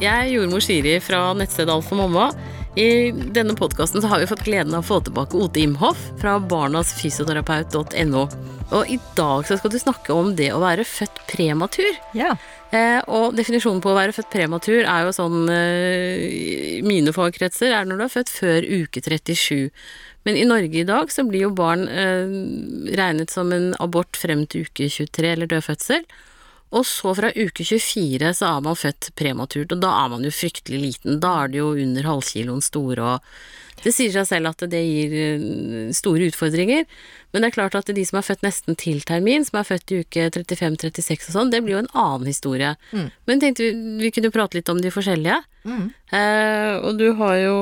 Jeg er jordmor Siri fra nettstedet Alf og mamma. I denne podkasten har vi fått gleden av å få tilbake Ote Imhoff fra barnasfysioterapeut.no. Og i dag så skal du snakke om det å være født prematur. Ja. Eh, og definisjonen på å være født prematur er jo sånn eh, mine fagkretser er når du er født før uke 37. Men i Norge i dag så blir jo barn eh, regnet som en abort frem til uke 23 eller dødfødsel. Og så fra uke 24 så er man født prematurt, og da er man jo fryktelig liten. Da er det jo under halvkiloen store, og det sier seg selv at det gir eh, store utfordringer. Men det er klart at de som er født nesten til termin, som er født i uke 35-36 og sånn, det blir jo en annen historie. Men tenkte vi, vi kunne prate litt om de forskjellige. Eh, og du har jo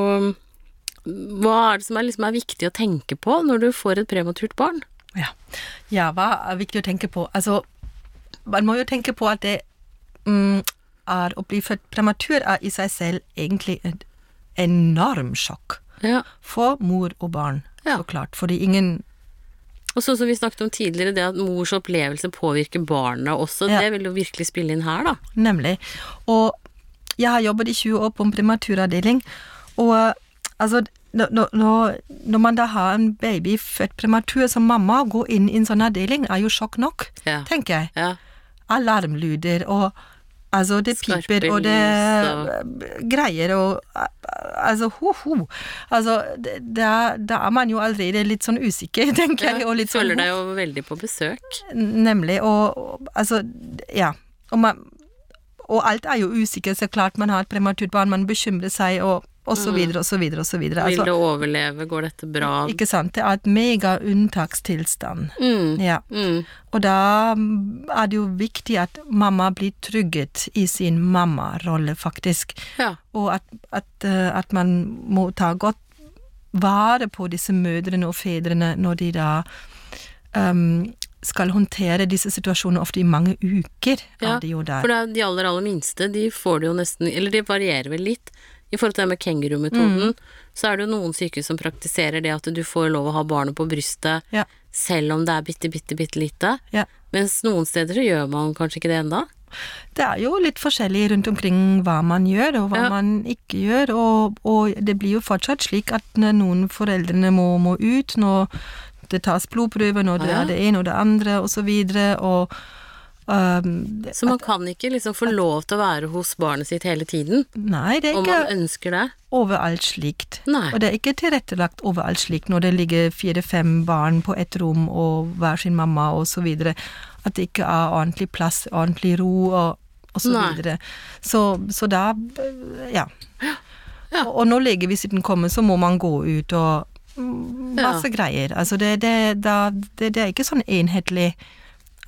Hva er det som er, liksom er viktig å tenke på når du får et prematurt barn? Ja. ja, hva er viktig å tenke på? Altså, man må jo tenke på at det mm, er å bli født prematur er i seg selv egentlig et enorm sjokk Ja. for mor og barn, Ja. så klart. Fordi ingen Og så som vi snakket om tidligere, det at mors opplevelse påvirker barna også, Ja. det vil jo virkelig spille inn her, da. Nemlig. Og jeg har jobbet i 20 år på en prematuravdeling, og altså når, når, når man da har en baby født prematur som mamma, å gå inn i en sånn avdeling er jo sjokk nok, Ja. tenker jeg. Ja. Alarmlyder og Altså, det Skarpe piper, og det lys greier og Altså, ho-ho. Altså, det- da, da er man jo allerede litt sånn usikker, tenker jeg, og litt sånn Føler deg jo veldig på besøk. Nemlig. Og, og altså, ja. Og, man, og alt er jo usikkert, så klart man har et prematurt barn, man bekymrer seg, og, og så videre, og så videre, og så videre. Vil det du overleve? Går dette bra? ikke sant. Det er et mega unntakstilstand. Mm. Ja. Mm. Og da er det jo viktig at mamma blir trygget i sin mammarolle, faktisk. Ja. Og at, at, eh, at man må ta godt vare på disse mødrene og fedrene når de da um, skal håndtere disse situasjonene ofte i mange uker. Ja, er de jo der. For det er de aller, aller minste, de får det jo nesten Eller de varierer vel litt. I forhold til det med kengurumetoden, Mm. så er det jo noen sykehus som praktiserer det at du får lov å ha barnet på brystet Ja. selv om det er bitte, bitte, bitte lite. Ja. Mens noen steder så gjør man kanskje ikke det enda. Det er jo litt forskjellig rundt omkring hva man gjør, og hva Ja. man ikke gjør, og, og det blir jo fortsatt slik at noen foreldrene må, må ut, når det tas blodprøver, når det er det ene og det andre, og så videre, og ehm, Så man kan ikke liksom få lov til å være hos barnet sitt hele tiden, Nei, det er om ikke man ønsker det. overalt slikt. Nei. Og det er ikke tilrettelagt overalt slikt når det ligger fire-fem barn på ett rom og hver sin mamma og så videre. At det ikke er ordentlig plass, ordentlig ro og, og så Nei. videre. Så, så da ja. Ja. Og, og når legevisitten kommer, så må man gå ut og masse Ja. greier. Altså det, det, det, det er ikke sånn enhetlig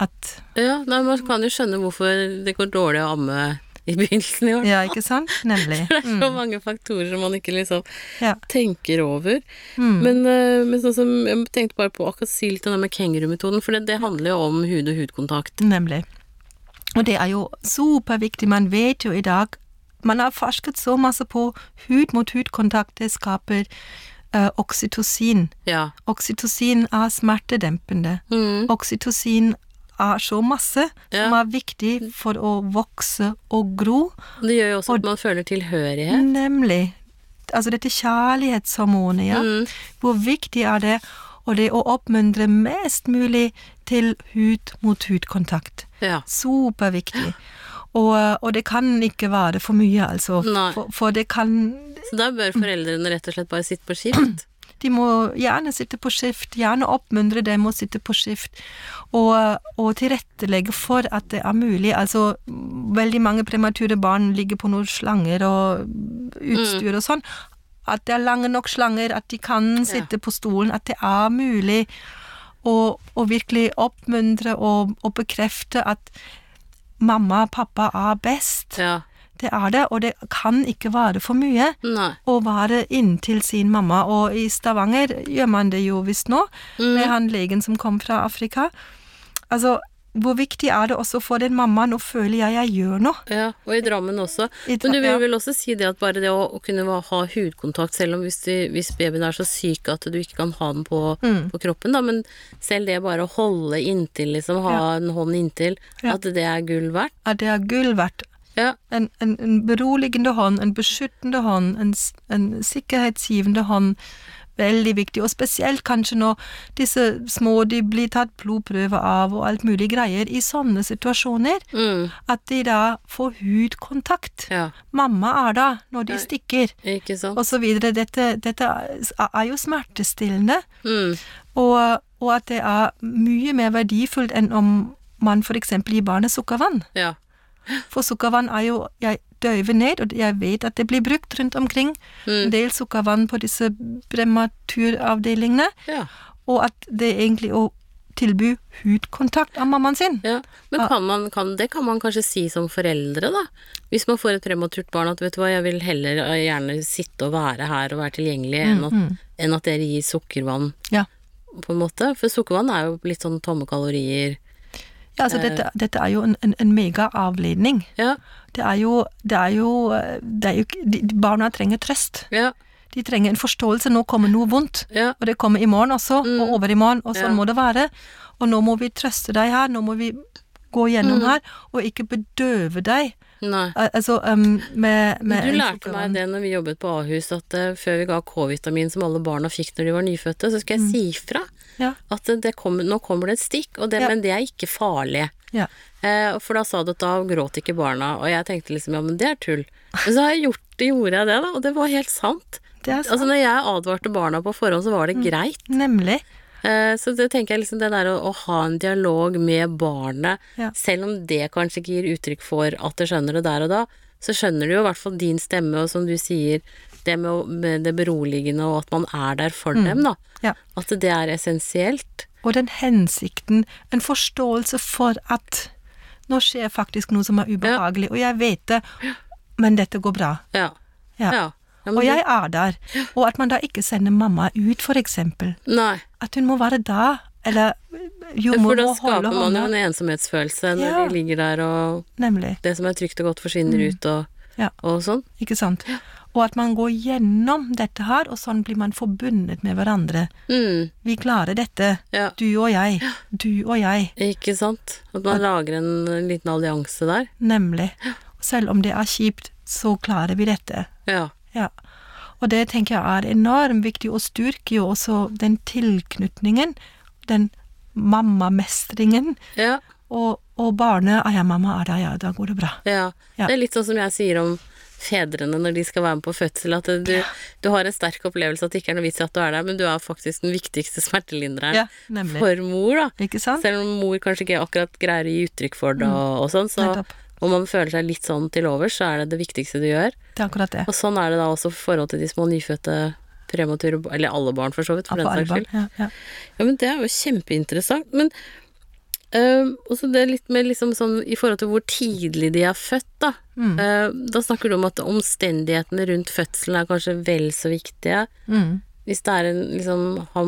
at Ja, nei, man kan jo skjønne hvorfor det går dårlig å amme i begynnelsen i år. Ja, ikke sant? Nemlig. Det er så mange faktorer som man ikke liksom Ja. tenker over. Mm. Men, eh, men sånn som jeg tenkte bare på akkurat si litt om det med kengurumetoden, for det, det handler jo om hud og hudkontakt. Nemlig. Og det er jo superviktig. Man vet jo i dag Man har forsket så masse på hud mot hud-kontakt. Det skaper uh, oksytocin. Ja. Oksytocin er smertedempende. Mm. Oksytocin er så masse som er viktig for å vokse og gro. Det gjør jo også Og- at man føler tilhørighet. Nemlig. Altså dette kjærlighetshormonet, ja. Mm. Hvor viktig er det? Og det å oppmuntre mest mulig til hud mot hud-kontakt. Ja. Superviktig. Og, og det kan ikke være for mye, altså. For, for det kan Så da bør foreldrene rett og slett bare sitte på skift. De må gjerne sitte på skift, gjerne oppmuntre dem å sitte på skift, og, og tilrettelegge for at det er mulig. Altså, veldig mange premature barn ligger på noen slanger og utstyr og sånn. At det er lange nok slanger, at de kan sitte på stolen, at det er mulig å, og virkelig oppmuntre og, og bekrefte at mamma og pappa er best. Ja. Det er det, og det kan ikke være for mye Nei. å være inntil sin mamma. Og i Stavanger gjør man det jo visst nå, med han legen som kom fra Afrika. Altså, hvor viktig er det også for den mammaen å føle jeg jeg gjør noe? Ja, og i Drammen også. I Dra- Men du vil vel også si det at bare det å, å kunne ha hudkontakt, selv om hvis, du, hvis babyen er så syk at du ikke kan ha den på, Mm. på kroppen, da, men selv det bare å holde inntil, liksom, ha Ja. en hånd inntil, Ja. at det er gull verdt. At det er gull verdt. Ja. En, en, en beroligende hånd, en beskyttende hånd, en, en sikkerhetsgivende hånd. Veldig viktig, og spesielt kanskje når disse små de blir tatt blodprøver av og alt mulig greier. I sånne situasjoner, Mm. at de da får hudkontakt. Ja. Mamma er da når de Ja. stikker, og så videre. Dette, dette er jo smertestillende. Mm. Og, og at det er mye mer verdifullt enn om man for eksempel gir barnet sukkervann. Ja. For sukkervann er jo Jeg døyver ned, og jeg vet at det blir brukt rundt omkring. En Mm. del sukkervann på disse prematuravdelingene. Ja. Og at det egentlig å tilby hudkontakt av mammaen sin. ja. Men kan man, kan, det kan man kanskje si som foreldre, da. Hvis man får et prematurt barn at vet du hva, jeg vil heller eh, gjerne sitte og være her og være tilgjengelig enn at, enn at dere gir sukkervann, Ja. på en måte. For sukkervann er jo litt sånn tomme kalorier. Ja, altså dette, dette er jo en, en, en megaavledning. Ja. Det er jo, det er jo, det er jo de, Barna trenger trøst. Ja. De trenger en forståelse. Nå kommer noe vondt. Ja. Og det kommer i morgen også, og over i morgen, og sånn må det være. Og nå må vi trøste deg her, nå må vi gå gjennom her, og ikke bedøve deg. Nei. Altså, um, med, med Du lærte meg det når vi jobbet på Ahus, at uh, før vi ga K-vitamin som alle barna fikk når de var nyfødte, så skal jeg si fra Ja, at det, det nå kommer det et stikk, og det, Ja. men det er ikke farlig. ja. Eh, for da sa du at da gråt ikke barna, og jeg tenkte liksom ja, men det er tull. Men så har jeg gjort gjorde jeg det, da, og det var helt sant. Det er sant. Altså når jeg advarte barna på forhånd, så var det greit. Nemlig. Eh, så det tenker jeg liksom det der å, å ha en dialog med barnet, selv om det kanskje ikke gir uttrykk for at det skjønner det der og da, så skjønner du jo i hvert fall din stemme, og som du sier, det med, det beroligende og at man er der for dem, da. Ja. At det er essensielt. Og den hensikten, en forståelse for at nå skjer faktisk noe som er ubehagelig, og jeg vet det, men dette går bra. Ja. Ja. ja. Ja, Og jeg er der. Og at man da ikke sender mamma ut, for eksempel. Nei. At hun må være da, eller For da skaper man jo en ensomhetsfølelse når Ja. de ligger der og Nemlig. det som er trygt og godt forsvinner ut og, Ja. og sånn. Ikke sant? Og at man går gjennom dette her, og sånn blir man forbundet med hverandre. Mm, Vi klarer dette, ja, du og jeg, du og jeg, ikke sant. At man lager en liten allianse der. nemlig. Selv om det er kjipt, så klarer vi dette. Ja. Ja. Og det tenker jeg er enormt viktig, og styrker jo også den tilknytningen, den mammamestringen, Ja. og, og barnet ah, ja, mamma er det ja, da går det bra. Ja. Ja. Det er litt sånn som jeg sier om fedrene når de skal være med på fødsel, at du, du har en sterk opplevelse at det ikke er noe vits i at du er der, men du er faktisk den viktigste smertelindreren Ja, for mor, da. Selv om mor kanskje ikke akkurat greier å gi uttrykk for det og, og sånn, så Mm. Om man føler seg litt sånn til overs, så er det det viktigste du gjør. Det er akkurat det. Og sånn er det da også for forhold til de små nyfødte premature Eller alle barn, for så vidt, for Ja, den saks skyld. Ja, ja. Ja, men det er jo kjempeinteressant. Men øh, også det litt med liksom sånn i forhold til hvor tidlig de er født, da. Mm. Uh, da snakker du om at omstendighetene rundt fødselen er kanskje vel så viktige. Mm. Hvis det er en liksom Har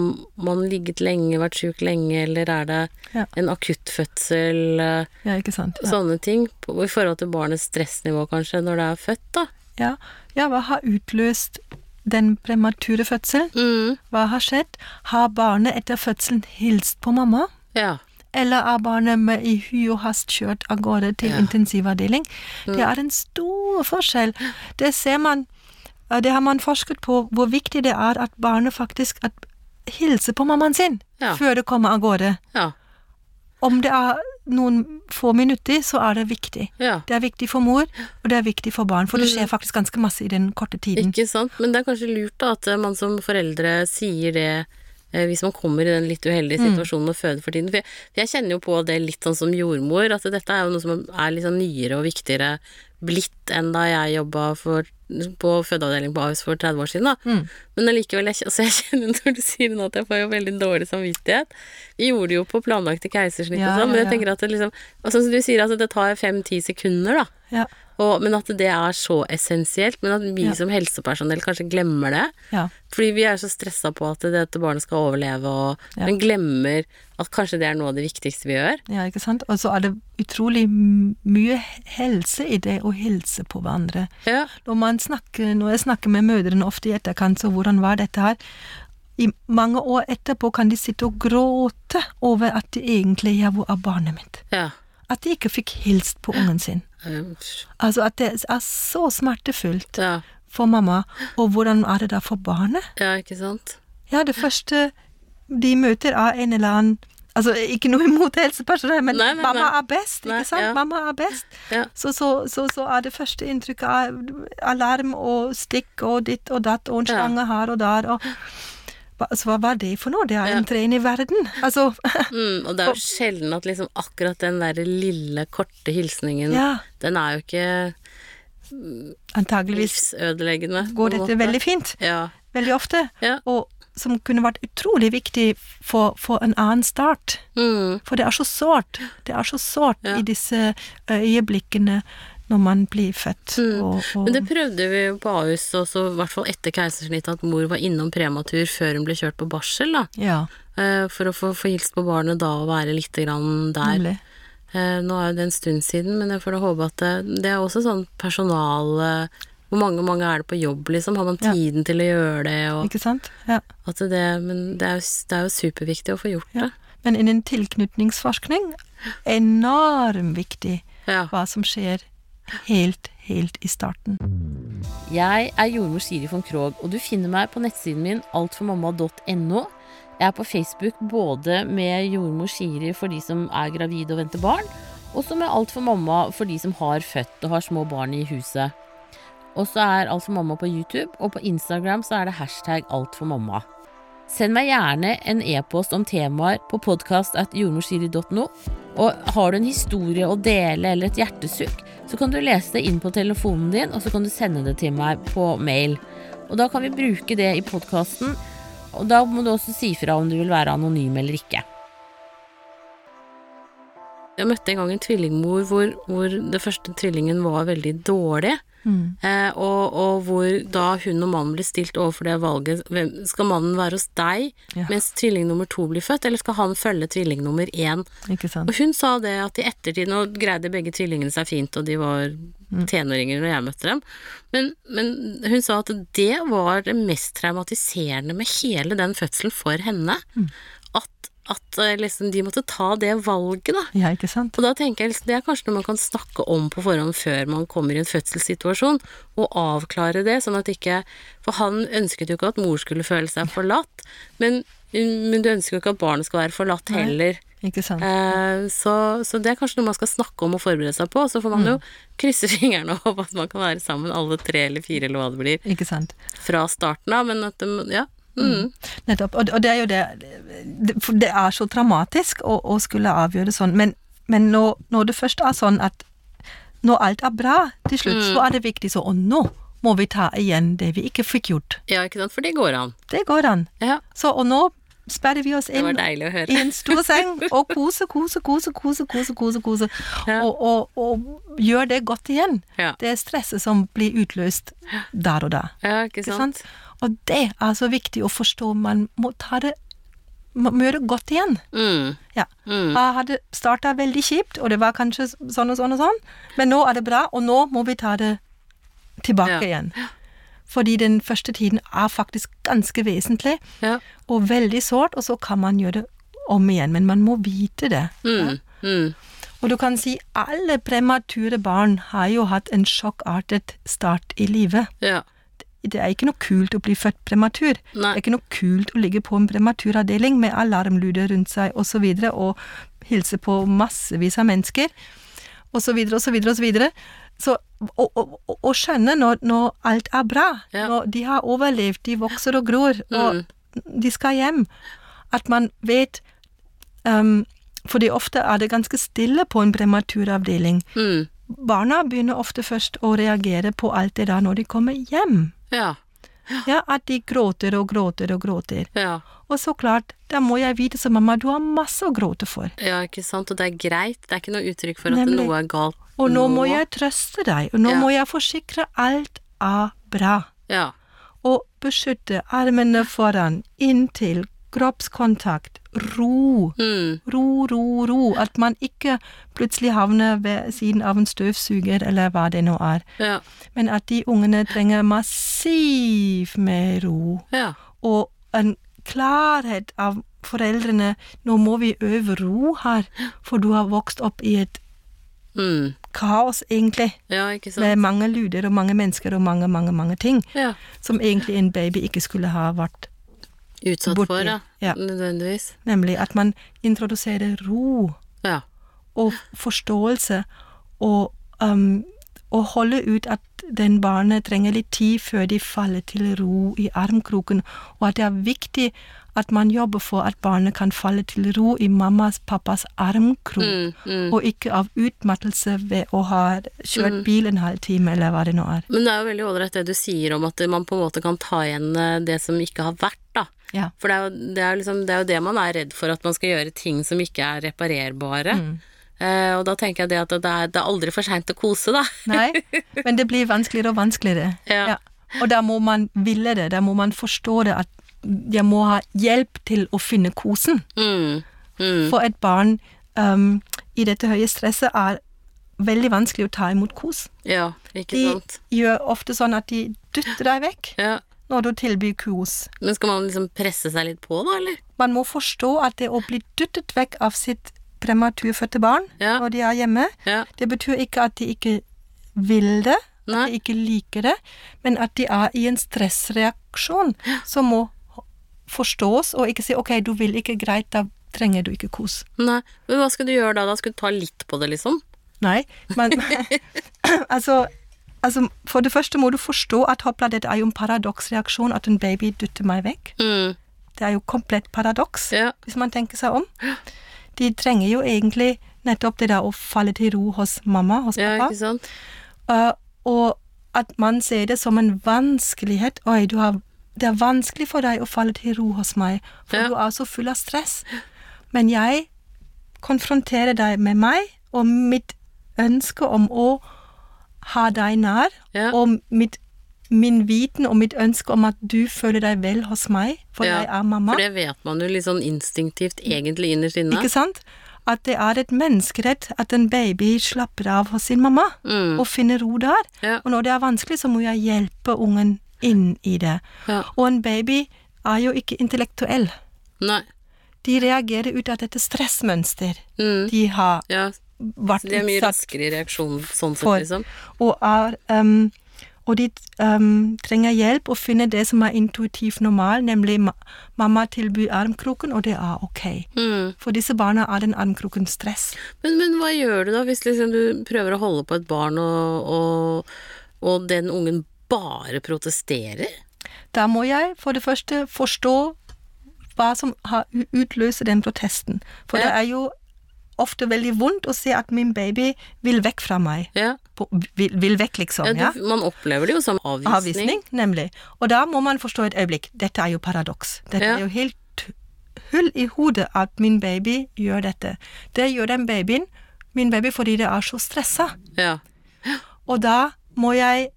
man ligget lenge, vært sjuk lenge, eller er det Ja. en akuttfødsel? eh, ja. Ja. Sånne ting. på- I forhold til barnets stressnivå, kanskje, når det er født, da. Ja. ja, hva har utløst den premature fødselen? Mm. Hva har skjedd? Har barnet etter fødselen hilst på mamma? Ja. Eller er barnet med i hy og hast kjørt av gårde til Ja. intensivavdeling? Det er en stor forskjell. Det ser man, eh, det har man forsket på, hvor viktig det er at barnet faktisk at hilser på mammaen sin Ja. før det kommer av gårde. Ja. Om det er noen få minutter, så er det viktig. ja. Det er viktig for mor, og det er viktig for barn, for det skjer faktisk ganske masse i den korte tiden. Ikke sant. Men det er kanskje lurt da at man som foreldre sier det eh, hvis man kommer i den litt uheldige Mm. situasjonen og føde for tiden. For jeg, jeg kjenner jo på det litt sånn som jordmor, at dette er jo noe som er litt sånn nyere og viktigere blitt enn da jeg jobba på fødeavdeling på Ahus for 30 år siden. da. Mm. Men allikevel, jeg, altså jeg kjenner når du sier det nå at jeg får jo veldig dårlig samvittighet. Vi gjorde det jo på planlagte keisersnitt Ja, og sånn, men jeg tenker at det liksom Og sånn som du sier, altså det tar fem-ti sekunder, da. Ja, Og, men at det er så essensielt. Men at vi Ja. som helsepersonell kanskje glemmer det. ja. Fordi vi er så stressa på at dette barnet skal overleve, og Ja. men glemmer at kanskje det er noe av det viktigste vi gjør. Ja, ikke sant? Og så er det utrolig mye helse i det å hilse på hverandre. Ja, Når, man snakker, når jeg snakker med mødrene ofte i etterkant, så hvordan var dette her? I mange år etterpå kan de sitte og gråte over at de egentlig Ja, hvor er barnet mitt? ja, at de ikke fikk hilst på ungen sin. Eh, Altså at det er så smertefullt Ja, for mamma, og hvordan er det da for barnet? ja, ikke sant? Ja, det første de møter av en eller annen Altså, ikke noe imot helsepersonell, men Nei, nei, mamma nei. er best, ikke sant? ja. Mamma er best. Ja. Så, så, så, så er det første inntrykket av alarm og stikk og ditt og datt og en slange her og der og hva, Så hva var det for noe? Det er Ja. en tren i verden. Altså Mm, og det er jo sjelden at liksom akkurat den der lille, korte hilsningen, Ja, den er jo ikke antageligvis livsødeleggende. går dette veldig fint. Ja. Veldig ofte. Ja. Og som kunne vært utrolig viktig for, for en annen start. Mm, For det er så sårt. Det er så sårt i disse øyeblikkene når man blir født. Mm. Og, og, Men det prøvde vi jo på Ahus også, i hvert fall etter keisersnittet, at mor var innom prematur før hun ble kjørt på barsel, da. ja, Eh, For å få, få hilst på barnet da og være lite grann der. nemlig. Eh, Nå er det en stund siden, men jeg får da håpe at det, det er også sånn personal eh, Hvor mange, mange er det på jobb, liksom? Har man Ja. tiden til å gjøre det? Og Ikke sant? Ja. det, men det er, jo, det er jo superviktig å få gjort Ja. det. Men innen tilknytningsforskning enormt viktig Ja. hva som skjer helt, helt i starten. Jeg er jordmor Siri von Krogh, og du finner meg på nettsiden min altformamma.no. Jeg er på Facebook både med jordmor Siri for de som er gravide og venter barn, og så med Alt for mamma for de som har født og har små barn i huset. Og så er Alt for mamma på YouTube, og på Instagram så er det hashtag Alt for mamma. Send meg gjerne en e-post om temaer på podkast.jordmorsiri.no. Og har du en historie å dele eller et hjertesukk, så kan du lese det inn på telefonen din, og så kan du sende det til meg på mail. Og da kan vi bruke det i podkasten, og da må du også si fra om du vil være anonym eller ikke. Jeg møtte en gang en tvillingmor hvor, hvor det første tvillingen var veldig dårlig. Mm. Eh, og, og hvor da hun og mannen blir stilt overfor det valget hvem, Skal mannen være hos deg Ja. mens tvilling nummer to blir født, eller skal han følge tvilling nummer én? Og hun sa det at i ettertid Nå greide begge tvillingene seg fint, og de var tenåringer når jeg møtte dem, men, men hun sa at det var det mest traumatiserende med hele den fødselen for henne. At, at eh, liksom de måtte ta det valget, da. Ja, ikke sant? Og da tenker jeg liksom, det er kanskje noe man kan snakke om på forhånd før man kommer i en fødselssituasjon, og avklare det, sånn at ikke For han ønsket jo ikke at mor skulle føle seg forlatt, men, men du ønsker jo ikke at barnet skal være forlatt Nei. heller. Ikke sant? Eh, så, så det er kanskje noe man skal snakke om og forberede seg på, så får man jo krysse fingrene og håpe at man kan være sammen alle tre eller fire eller hva det blir, Ikke sant? fra starten av, men at det, ja. Mm. Nettopp. Og, og det er jo det For det er så dramatisk å, å skulle avgjøre sånn, men, men når, når det først er sånn at når alt er bra til slutt, så er det viktig så Og nå må vi ta igjen det vi ikke fikk gjort. Ja, ikke sant, for det går an. Det går an. Ja, Så, og nå sperrer vi oss inn i en stor seng og kose, kose, kose, kose, kose, kose, kose. Ja. Og, og, og gjør det godt igjen. Ja. Det er stresset som blir utløst der og da. Ja, ikke Ikke sant? Og det er så viktig å forstå. Man må ta det Man må gjøre det godt igjen. Mm. Ja. Mm. Jeg hadde starta veldig kjipt, og det var kanskje sånn og sånn og sånn, men nå er det bra, og nå må vi ta det tilbake Ja. igjen. Fordi den første tiden er faktisk ganske vesentlig, Ja. og veldig sårt, og så kan man gjøre det om igjen, men man må vite det. Mm. Mm. Og du kan si alle premature barn har jo hatt en sjokkartet start i livet. Ja. Det er ikke noe kult å bli født prematur. Nei. Det er ikke noe kult å ligge på en prematuravdeling med alarmlyder rundt seg og så videre, og hilse på massevis av mennesker, så videre og så å, skjønne når, når alt er bra, Ja. når de har overlevd, de vokser og gror, og de skal hjem, at man vet um, Fordi ofte er det ganske stille på en prematuravdeling. Mm. Barna begynner ofte først å reagere på alt det der når de kommer hjem. Ja. Ja, at de gråter og gråter og gråter. Ja. Og så klart, da må jeg vite som mamma, du har masse å gråte for. ja, ikke sant. Og det er greit. Det er ikke noe uttrykk for at Nemlig. noe er galt Og nå må jeg trøste deg, og nå Ja. må jeg forsikre alt er bra. Ja. Og beskytte armene foran, inntil, kroppskontakt, ro. Mm. Ro, ro, ro. At man ikke plutselig havner ved siden av en støvsuger, eller hva det nå er. Ja. Men at de ungene trenger massiv med ro. Ja. og en klarhet av foreldrene Nå må vi øve ro her, for du har vokst opp i et Mm. kaos, egentlig. Ja. Med mange lyder og mange mennesker og mange, mange, mange ting. Ja. Som egentlig en baby ikke skulle ha vært. Utsatt Borti. for, ja. Ja. Nødvendigvis. Nemlig at man introduserer ro Ja. og forståelse og, um, og holde ut at den barnet trenger litt tid før de faller til ro i armkroken, og at det er viktig at man jobber for at barnet kan falle til ro i mammas, pappas armkrok, Mm, mm. og ikke av utmattelse ved å ha kjørt bil en halv time, eller hva det nå er. Men det er jo veldig ålreit det du sier om at man på en måte kan ta igjen eh, det som ikke har vært. Ja. For det er, jo, det, er liksom, det er jo det man er redd for, at man skal gjøre ting som ikke er reparerbare. Mm. Eh, og da tenker jeg det at det er, det er aldri for seint å kose, da. Nei, men det blir vanskeligere og vanskeligere. Ja. Og da må man ville det, da må man forstå det, at jeg må ha hjelp til å finne kosen. Mm. Mm. For et barn um, i dette høye stresset er veldig vanskelig å ta imot kos. Ja, ikke De gjør ofte sånn at de dytter deg vekk Ja. Når du tilbyr kos. Men skal man liksom presse seg litt på, da, eller? Man må forstå at det å bli dyttet vekk av sitt prematurfødte barn Ja. når de er hjemme, Ja. det betyr ikke at de ikke vil det, at Nei. de ikke liker det, men at de er i en stressreaksjon som må forstås, og ikke si ok, du vil ikke, greit, da trenger du ikke kos. Nei. Men hva skal du gjøre da? Da skal du ta litt på det, liksom? Nei, men altså, altså For det første må du forstå at hoppla, dette er jo en paradoksreaksjon, at en baby dytter meg vekk. Mm. Det er jo komplett paradoks, Ja. hvis man tenker seg om. De trenger jo egentlig nettopp det der å falle til ro hos mamma, hos ja, pappa. ikke sant? Uh, og at man ser det som en vanskelighet. Oi, du har, det er vanskelig for deg å falle til ro hos meg, for Ja. du er så full av stress. Men jeg konfronterer deg med meg og mitt ønske om å ha deg nær, Ja. og mitt, min viten og mitt ønske om at du føler deg vel hos meg, for Ja, jeg er mamma. For det vet man jo litt sånn instinktivt egentlig innerst inne. Ikke sant? At det er et menneskerett at en baby slapper av hos sin mamma Mm. og finner ro der. Ja. Og når det er vanskelig, så må jeg hjelpe ungen inn i det. Og en baby er jo ikke intellektuell. Nei. De reagerer ut av dette stressmønster Mm. de har Ja, vært utsatt for. Det er mye raskere reaksjon sånn sett, liksom. Og, er, um, og de um, trenger hjelp å finne det som er intuitivt normal, nemlig ma mamma tilbyr armkroken, og det er ok. Mm. For disse barna er den armkroken stress. Men, men hva gjør du da, hvis liksom du prøver å holde på et barn, og, og, og den ungen bare protesterer? Da må jeg for det første forstå hva som har u- den protesten. For Ja. det er jo ofte veldig vondt å se at min baby vil vekk fra meg. Ja, På, vil, vil vekk, liksom. ja, du, Man opplever det jo som avvisning. Avvisning, nemlig. Og da må man forstå et øyeblikk. Dette er jo paradoks. Dette Ja. er jo helt hull i hodet at min baby gjør dette. Det gjør den babyen, min baby, fordi det er så stressa. Ja. Og da må jeg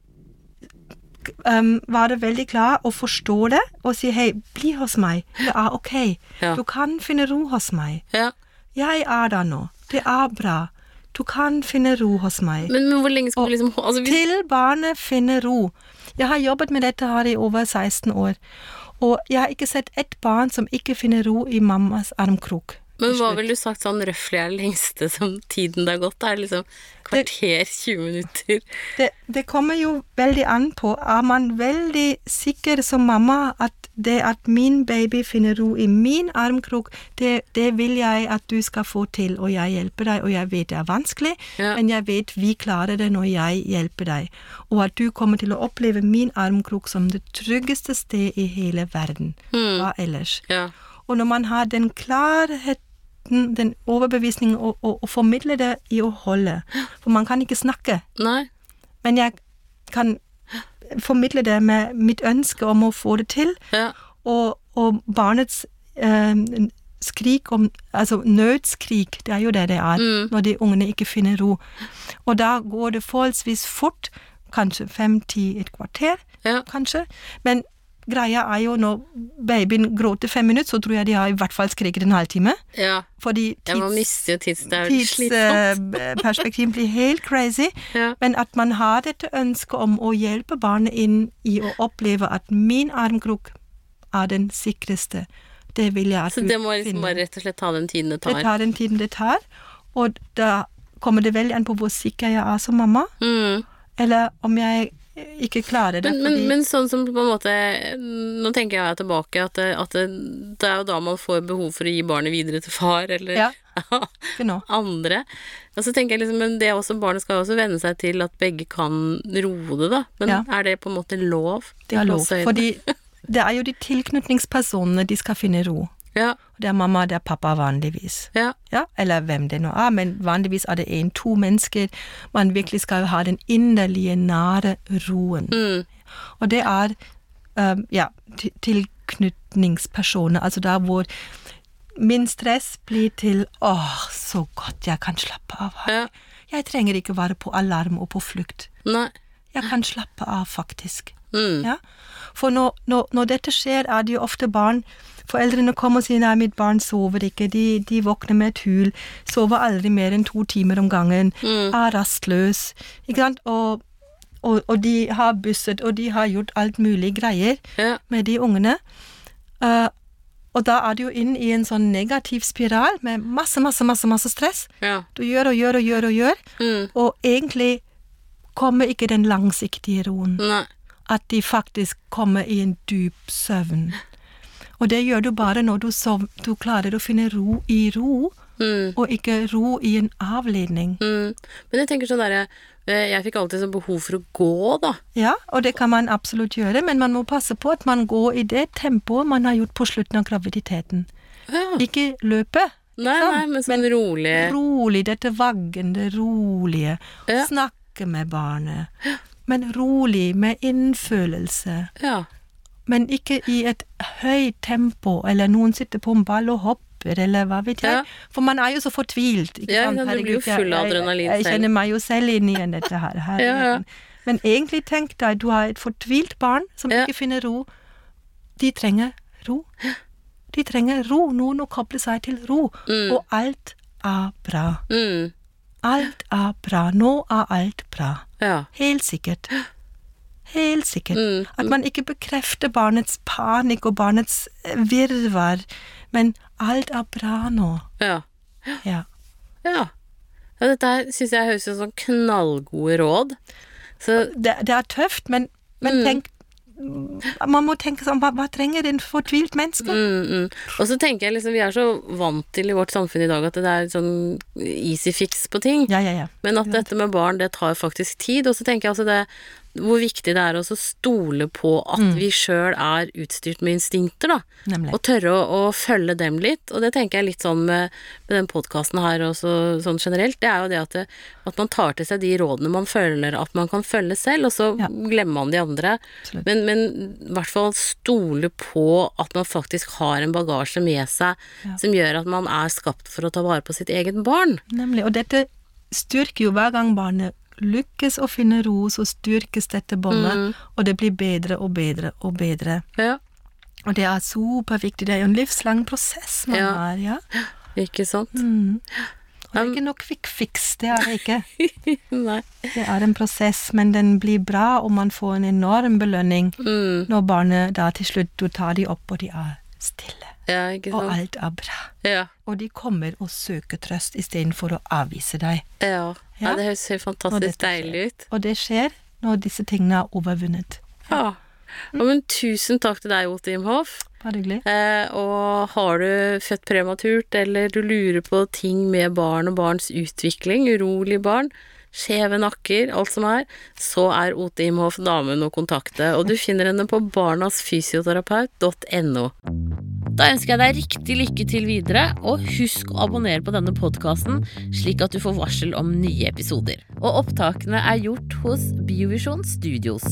um, være veldig klar og forstå det, og si hei, bli hos meg, det er ok. Du kan finne ro hos meg. ja. Jeg er der nå. Det er bra. Du kan finne ro hos meg. Men, men hvor lenge skal du liksom altså, hvis, Til barnet finner ro. Jeg har jobbet med dette her i over 16 år, og jeg har ikke sett ett barn som ikke finner ro i mammas armkrok. Men hva ville du sagt sånn røftlig er det lengste som tiden det har gått? Er det liksom kvarter, 20 minutter? Det, det kommer jo veldig an på. Er man veldig sikker som mamma at det at min baby finner ro i min armkrok, det, det vil jeg at du skal få til, og jeg hjelper deg, og jeg vet det er vanskelig, Ja. men jeg vet vi klarer det når jeg hjelper deg, og at du kommer til å oppleve min armkrok som det tryggeste sted i hele verden. Hva ellers? Ja. Og når man har den klarheten, den overbevisningen, og, og, og formidle det i å holde For man kan ikke snakke, Nei. men jeg kan formidle det med mitt ønske om å få det til, Ja. og, og barnets eh, skrik om Altså nødskrik, det er jo det det er, Mm. når de ungene ikke finner ro. Og da går det forholdsvis fort, kanskje fem-ti, et kvarter, Ja. kanskje, men greia er jo når babyen gråter fem minutter, så tror jeg de har i hvert fall skriket en halvtime. ja. Fordi Ja, man mister jo tids... Det er tidsperspektivet blir helt crazy. Ja. Men at man har dette ønsket om å hjelpe barnet inn i å oppleve at min armkrok er den sikreste, det vil jeg at Så det må liksom bare rett og slett ta den tiden det tar? Det tar den tiden det tar, og da kommer det veldig an på hvor sikker jeg er som mamma, Mm. eller om jeg ikke klarer det. Men, men, fordi, men sånn som på en måte Nå tenker jeg tilbake at, det, at det, det er jo da man får behov for å gi barnet videre til far, eller Ja. Andre. Og så tenker jeg liksom, men det også, barnet skal jo også venne seg til at begge kan roe det, da. Men Ja. er det på en måte lov? Det er lov. Fordi det er jo de tilknytningspersonene de skal finne ro. Ja, Det er mamma, det er pappa vanligvis. ja, Ja, eller hvem det nå er, men vanligvis er det en, to mennesker. Man virkelig skal jo ha den inderlige, nære roen. mm, Og det er um, ja, tilknytningspersoner, altså der hvor min stress blir til åh, så godt jeg kan slappe av her. ja. Jeg trenger ikke være på alarm og på flukt. Nei. Jeg kan slappe av, faktisk. Mm, Ja? For når, når, når dette skjer, er det jo ofte barn Foreldrene kommer og sier nei, mitt barn sover ikke, de, de våkner med et hul, sover aldri mer enn to timer om gangen, Mm. er rastløs, ikke sant, og, og, og de har busset, og de har gjort alt mulig greier ja, med de ungene. Uh, og da er du jo inn i en sånn negativ spiral med masse, masse, masse, masse stress. ja. Du gjør og gjør og gjør og gjør, Mm, og egentlig kommer ikke den langsiktige roen nei. At de faktisk kommer i en dyp søvn. Og det gjør du bare når du, sov, du klarer å finne ro i ro, Mm, og ikke ro i en avledning. mm. Men jeg tenker sånn derre eh, Jeg fikk alltid sånn behov for å gå, da. Ja, og det kan man absolutt gjøre, men man må passe på at man går i det tempoet man har gjort på slutten av graviditeten. Ja. Ikke løpe. Nei, sant? nei, men sånn rolig Rolig, dette vaggende, rolige. Ja. Snakke med barnet. Men rolig, med innfølelse. Ja. Men ikke i et høyt tempo, eller noen sitter på en ball og hopper, eller hva vet jeg. Ja. For man er jo så fortvilt. Ikke Ja, sant? du blir jo full av adrenalin selv. jeg kjenner meg jo selv inn i dette her. Ja, ja. Men egentlig tenk deg, du har et fortvilt barn som ikke finner ro. De trenger ro. De trenger ro, noen å koble seg til ro. Mm. Og alt er bra. Mm. Alt er bra. Nå er alt bra. Ja. Helt sikkert. Helt sikkert. Mm. At man ikke bekrefter barnets panikk og barnets eh, virvar, men alt er bra nå. Ja. Ja. Ja. ja dette syns jeg høres ut som knallgode råd. Så Det, det er tøft, men, men Mm. tenk Man må tenke sånn Hva, hva trenger en fortvilt menneske? mm, mm. Og så tenker jeg liksom Vi er så vant til i vårt samfunn i dag at det er sånn easy fix på ting. Ja, ja, ja. Men at dette med barn, det tar faktisk tid. Og så tenker jeg altså det hvor viktig det er å stole på at vi sjøl er utstyrt med instinkter, da. Nemlig. Og tørre å, å følge dem litt. Og det tenker jeg litt sånn med, med den podkasten her også sånn generelt. Det er jo det at, det at man tar til seg de rådene man føler at man kan følge selv, og så Ja. glemmer man de andre. Absolutt. Men, men i hvert fall stole på at man faktisk har en bagasje med seg Ja. som gjør at man er skapt for å ta vare på sitt eget barn. Nemlig. Og dette styrker jo hver gang barnet lykkes å finne ro, så styrkes dette båndet, Mm. og det blir bedre og bedre og bedre. Ja, Og det er superviktig. Det er jo en livslang prosess man Ja. har, ja. ikke sant? Mm. Og det er ikke noe quick fix, det er det ikke. Nei. Det er en prosess, men den blir bra, og man får en enorm belønning Mm. når barnet da til slutt, du tar de opp, og de er stille. Ja, Og alt er bra. Ja. Og de kommer og søker trøst istedenfor å avvise deg. Ja. ja, Ja. det høres helt fantastisk deilig ut. Og det skjer når disse tingene er overvunnet. Ja. ja. Men tusen takk til deg, Jotim Hoff. Bare hyggelig. Eh, og har du født prematurt, eller du lurer på ting med barn og barns utvikling, urolige barn, skjeve nakker, alt som er, så er Ote Imhoff damen å kontakte, og du finner henne på barnasfysioterapeut.no. Da ønsker jeg deg riktig lykke til videre, og husk å abonnere på denne podkasten, slik at du får varsel om nye episoder. Og opptakene er gjort hos Biovisjon Studios.